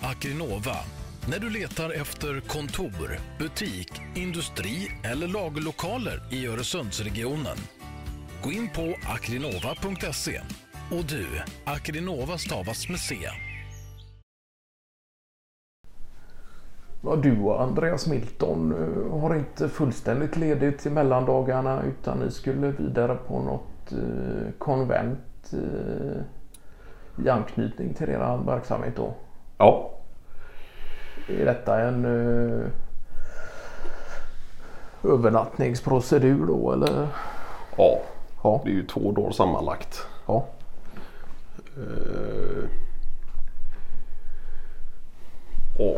Akrinova. När du letar efter kontor, butik, industri eller lagerlokaler i Öresundsregionen. Gå in på akrinova.se. Och du, Akrinova stavas med C. Ja, du och Andreas Milton eh, har inte fullständigt ledigt i mellandagarna utan ni skulle vidare på något eh, konvent eh, i anknytning till er verksamhet då. Ja, Är detta en eh, övernattningsprocedur då eller? ja. Ja. Det är ju två dagar sammanlagt. ja. Eh, Ja.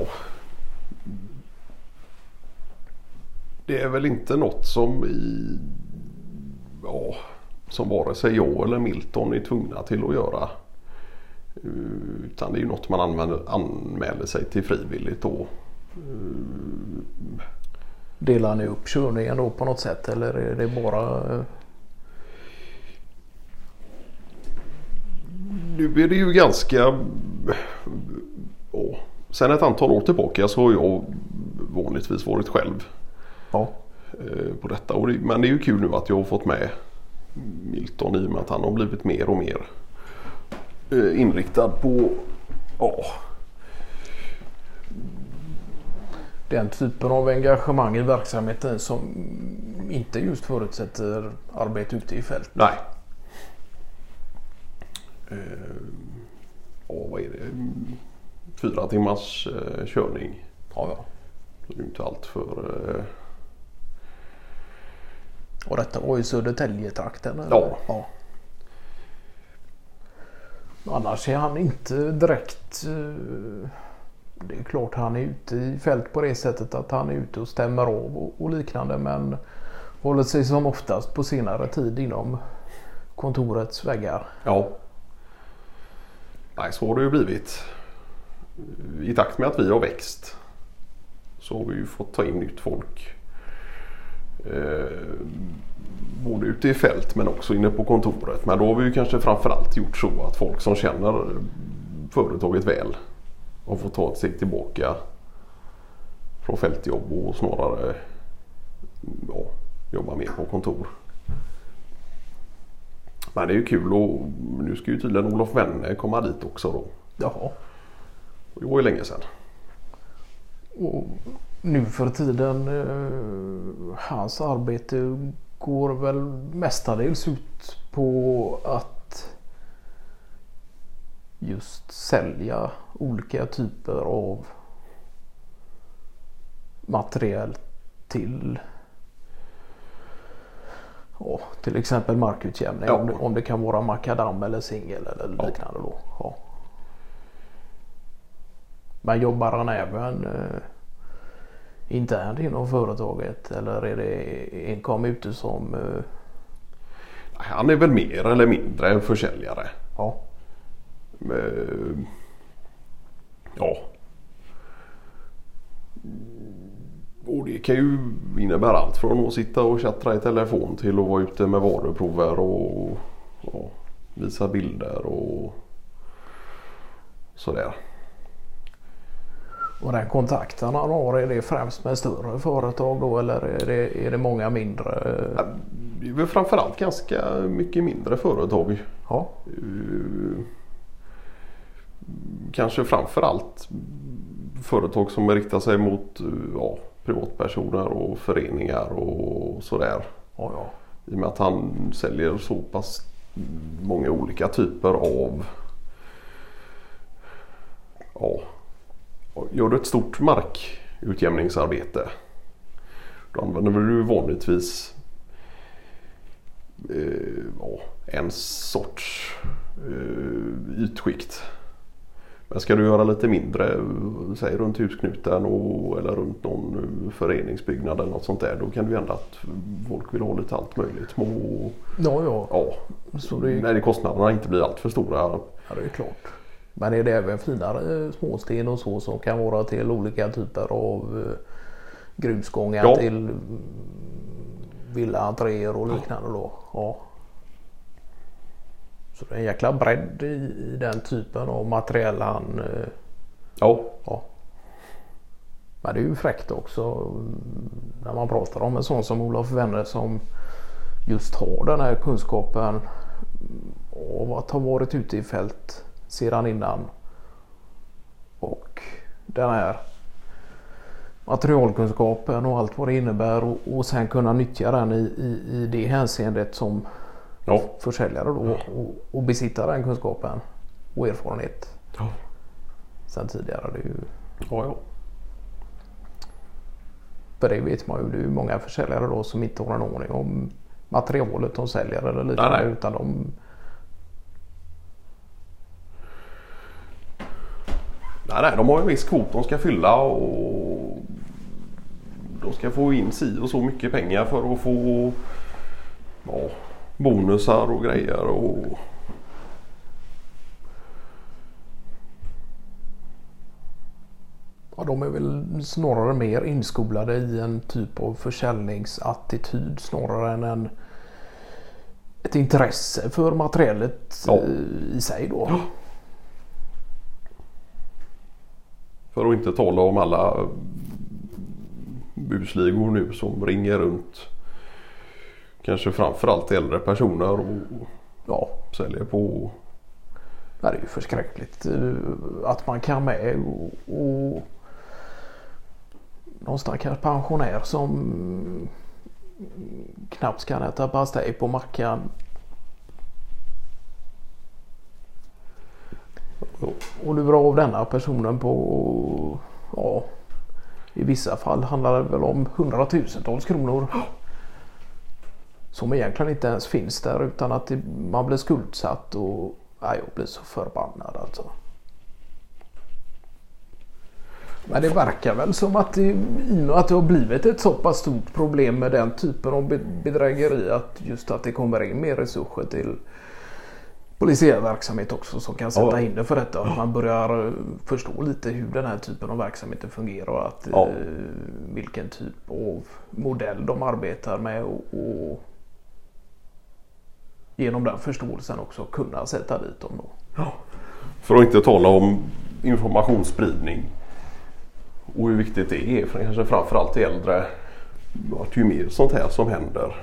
Det är väl inte något som i ja, som vare sig jag eller Milton är tvungna till att göra. Eh, Utan det är ju något man använder, anmäler sig till frivilligt då. Delar ni upp körningen då på något sätt eller är det bara eh, Nu är det ju ganska... Ja, sen ett antal år tillbaka så har jag vanligtvis varit själv ja, eh, på detta. Men det är ju kul nu att jag har fått med Milton i och med att han har blivit mer och mer eh, inriktad på ja, den typen av engagemang i verksamheten som inte just förutsätter arbete ute i fält? nej. Eh, ja, vad är det? Fyra timmars eh, körning. Ja, ja. Det är inte allt för... Eh, Och detta var i Södertäljetrakten? eller? Ja. ja. Annars är han inte direkt... Eh, det är klart han är ute i fält på det sättet att han är ute och stämmer av och, och liknande men håller sig som oftast på senare tid inom kontorets väggar. Ja. Nej, så har det ju blivit. I takt med att vi har växt så har vi ju fått ta in nytt folk. Eh, både ute i fält men också inne på kontoret. Men då har vi ju kanske framförallt gjort så att folk som känner företaget väl har fått ta ett steg tillbaka från fältjobb och snarare ja, jobba mer på kontor. Men det är ju kul och nu ska ju tydligen Olof Wenne komma dit också då. Jaha. Det var ju länge sedan. Och nu för tiden, eh, hans arbete går väl mestadels ut på att just sälja olika typer av material till ja, till exempel markutjämning. Ja. Om, det, om det kan vara makadam eller singel eller Ja. liknande då. Ja. Men jobbar han även eh, internt inom företaget eller är det enkom ute som eh, Han är väl mer eller mindre en försäljare. ja, Eh, Ja. Och det kan ju innebära allt från att sitta och chatta i telefon till att vara ute med varuprover och ja, visa bilder och sådär. Och den kontakten han har är det främst med större företag då eller är det, är det många mindre? Det är väl framförallt ganska mycket mindre företag. Ja, Eh, Kanske framförallt företag som riktar sig mot eh, ja, privatpersoner och föreningar och sådär. ja, ja. I och med att han säljer så pass många olika typer av ja, Gör du ett stort markutjämningsarbete då använder du vanligtvis eh, ja, en sorts eh, ytskikt. Men ska du göra lite mindre, säg runt husknuten och, eller runt någon föreningsbyggnad eller något sånt där. Då kan det ju hända att folk vill ha lite allt möjligt. Små, ja, ja. ja, Så det, är- när kostnaderna inte blir allt för stora. ja, det är klart. Men är det även finare småsten och så som kan vara till olika typer av eh, grusgångar Ja. till mm, villaentréer och liknande då? Ja. Så det är en jäkla bredd i, den typen av material han eh, Ja. Ja. Men det är ju fräckt också mm, när man pratar om en sån som Olof Wenner som just har den här kunskapen av att ha varit ute i fält sedan innan. Och den här materialkunskapen och allt vad det innebär och, och sen kunna nyttja den i, i, i det hänseendet som Ja. försäljare då och, och besitta den kunskapen och erfarenhet Ja. sen tidigare. Det ju, Ja, ja. för det vet man ju. Det är många försäljare då som inte har en aning om materialet de säljer eller liknande. Nej, nej. Utan de, Nej, nej, de har en viss kvot de ska fylla och de ska få in si och så mycket pengar för att få ja, bonusar och grejer. Och... ja, de är väl snarare mer inskolade i en typ av försäljningsattityd snarare än en, ett intresse för materialet Ja. eh, i sig då. För att inte tala om alla busligor nu som ringer runt. Kanske framförallt äldre personer och Ja, säljer på. Det är ju förskräckligt eh, att man kan med och, och någon stackars pensionär som knappt kan äta pastej på mackan. Och lura av denna personen på, ja, i vissa fall handlar det väl om hundratusentals kronor. Som egentligen inte ens finns där utan att man blir skuldsatt och ja, jag blir så förbannad alltså. Men det verkar väl som att det, i och med att det har blivit ett så pass stort problem med den typen av bedrägeri att just att det kommer in mer resurser till polisiär verksamhet också som kan sätta Ja. hinder för detta. Att man börjar eh, förstå lite hur den här typen av verksamheter fungerar och att, Ja. eh, vilken typ av modell de arbetar med och, och genom den förståelsen också kunna sätta dit dem. Då. För att inte tala om informationsspridning. Och hur viktigt det är för kanske framförallt till äldre. Att ju mer sånt här som händer.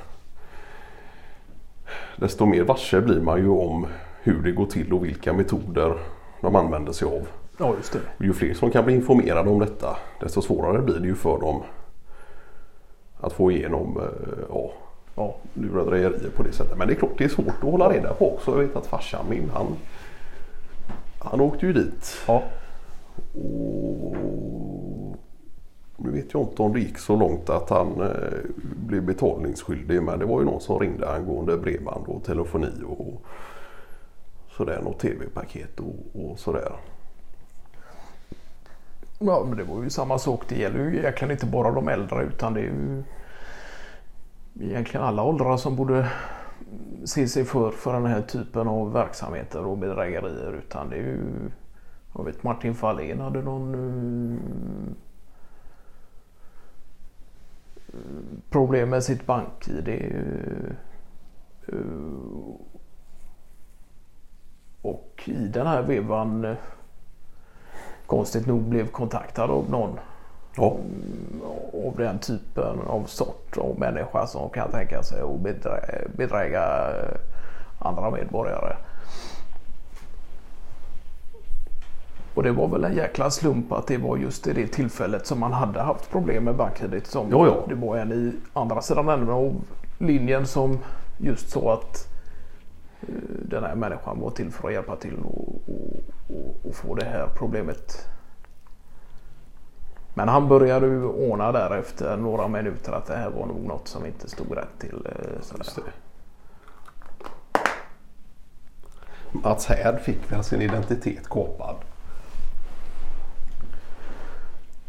Desto mer varse blir man ju om hur det går till och vilka metoder de använder sig av. Ja, just det. Ju fler som kan bli informerade om detta desto svårare blir det ju för dem att få igenom eh, ja, Ja, lurendrejerier på det sättet. Men det är klart det är svårt att hålla reda på också. Jag vet att farsan min han, han åkte ju dit. ja. Och nu vet jag inte om det gick så långt att han eh, blev betalningsskyldig. Men det var ju någon som ringde angående bredband och telefoni och sådär. Något tv-paket och, och sådär. Ja, men det var ju samma sak. Det gäller ju egentligen inte bara de äldre utan det är ju egentligen alla åldrar som borde se sig för för den här typen av verksamheter och bedrägerier. Utan det är ju, jag vet Martin Fahlén hade någon eh, problem med sitt bank-id. Eh, eh, och i den här vevan eh, konstigt nog blev kontaktad av någon Ja, av den typen av sort av människa som kan tänka sig att bedrä, bedräga eh, andra medborgare. Och det var väl en jäkla slump att det var just i det tillfället som man hade haft problem med BankID. Som Ja, ja. Det var en i andra sidan änden av linjen som just så att eh, den här människan var till för att hjälpa till och, och, och, och få det här problemet men han började ju ordna där efter några minuter att det här var nog något som inte stod rätt till. eh, sådär. Mats Härd fick väl sin identitet kapad.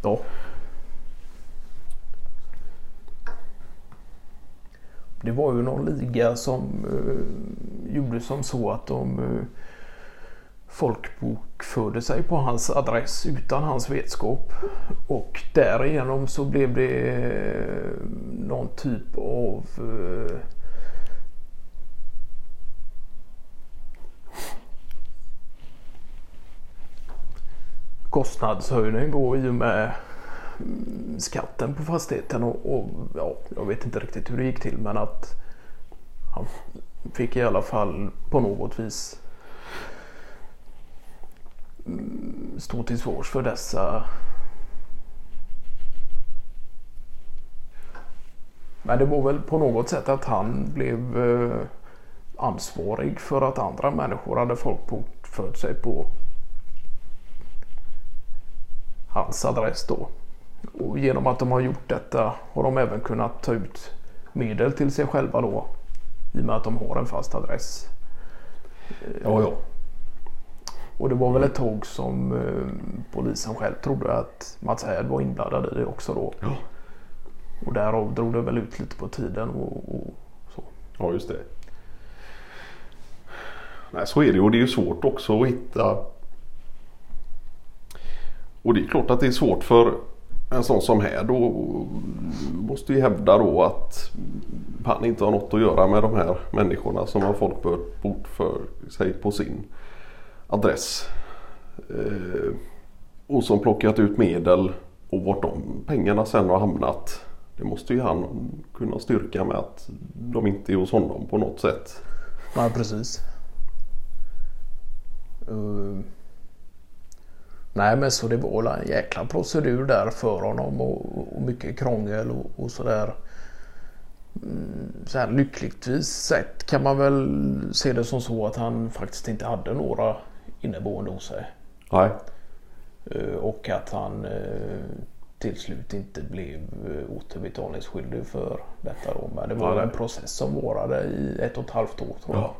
Ja. Det var ju någon liga som eh, gjorde som så att de eh, folkbokförde sig på hans adress utan hans vetskap. Och därigenom så blev det eh, någon typ av eh, kostnadshöjning då i och med mm, skatten på fastigheten och, och ja, jag vet inte riktigt hur det gick till men att han fick i alla fall på något vis stå till svars för dessa Men det var väl på något sätt att han blev eh, ansvarig för att andra människor hade folkbokfört sig på hans adress då. Och genom att de har gjort detta har de även kunnat ta ut medel till sig själva då. I och med att de har en fast adress. Ja, ja. Och det var väl ett tåg som eh, polisen själv trodde att Mats Härd var inblandad i det också då. Ja. Och därav drog det väl ut lite på tiden och, och så. Ja, just det. Nej, så är det och det är ju svårt också att hitta. Och det är klart att det är svårt för en sån som här då måste ju hävda då att han inte har något att göra med de här människorna som har folkbört bort för sig på sin adress. Eh, och som plockat ut medel och vart de pengarna sen har hamnat. Det måste ju han kunna styrka med att de inte är hos honom på något sätt. Ja, precis. Uh, nej men så det var väl en jäkla procedur där för honom och, och mycket krångel och, och sådär. Mm, så här lyckligtvis sett kan man väl se det som så att han faktiskt inte hade några inneboende hos sig. Nej. Uh, och att han uh, till slut inte blev återbetalningsskyldig för detta då. Men det var Ja. en process som varade i ett och ett halvt år tror jag. Ja.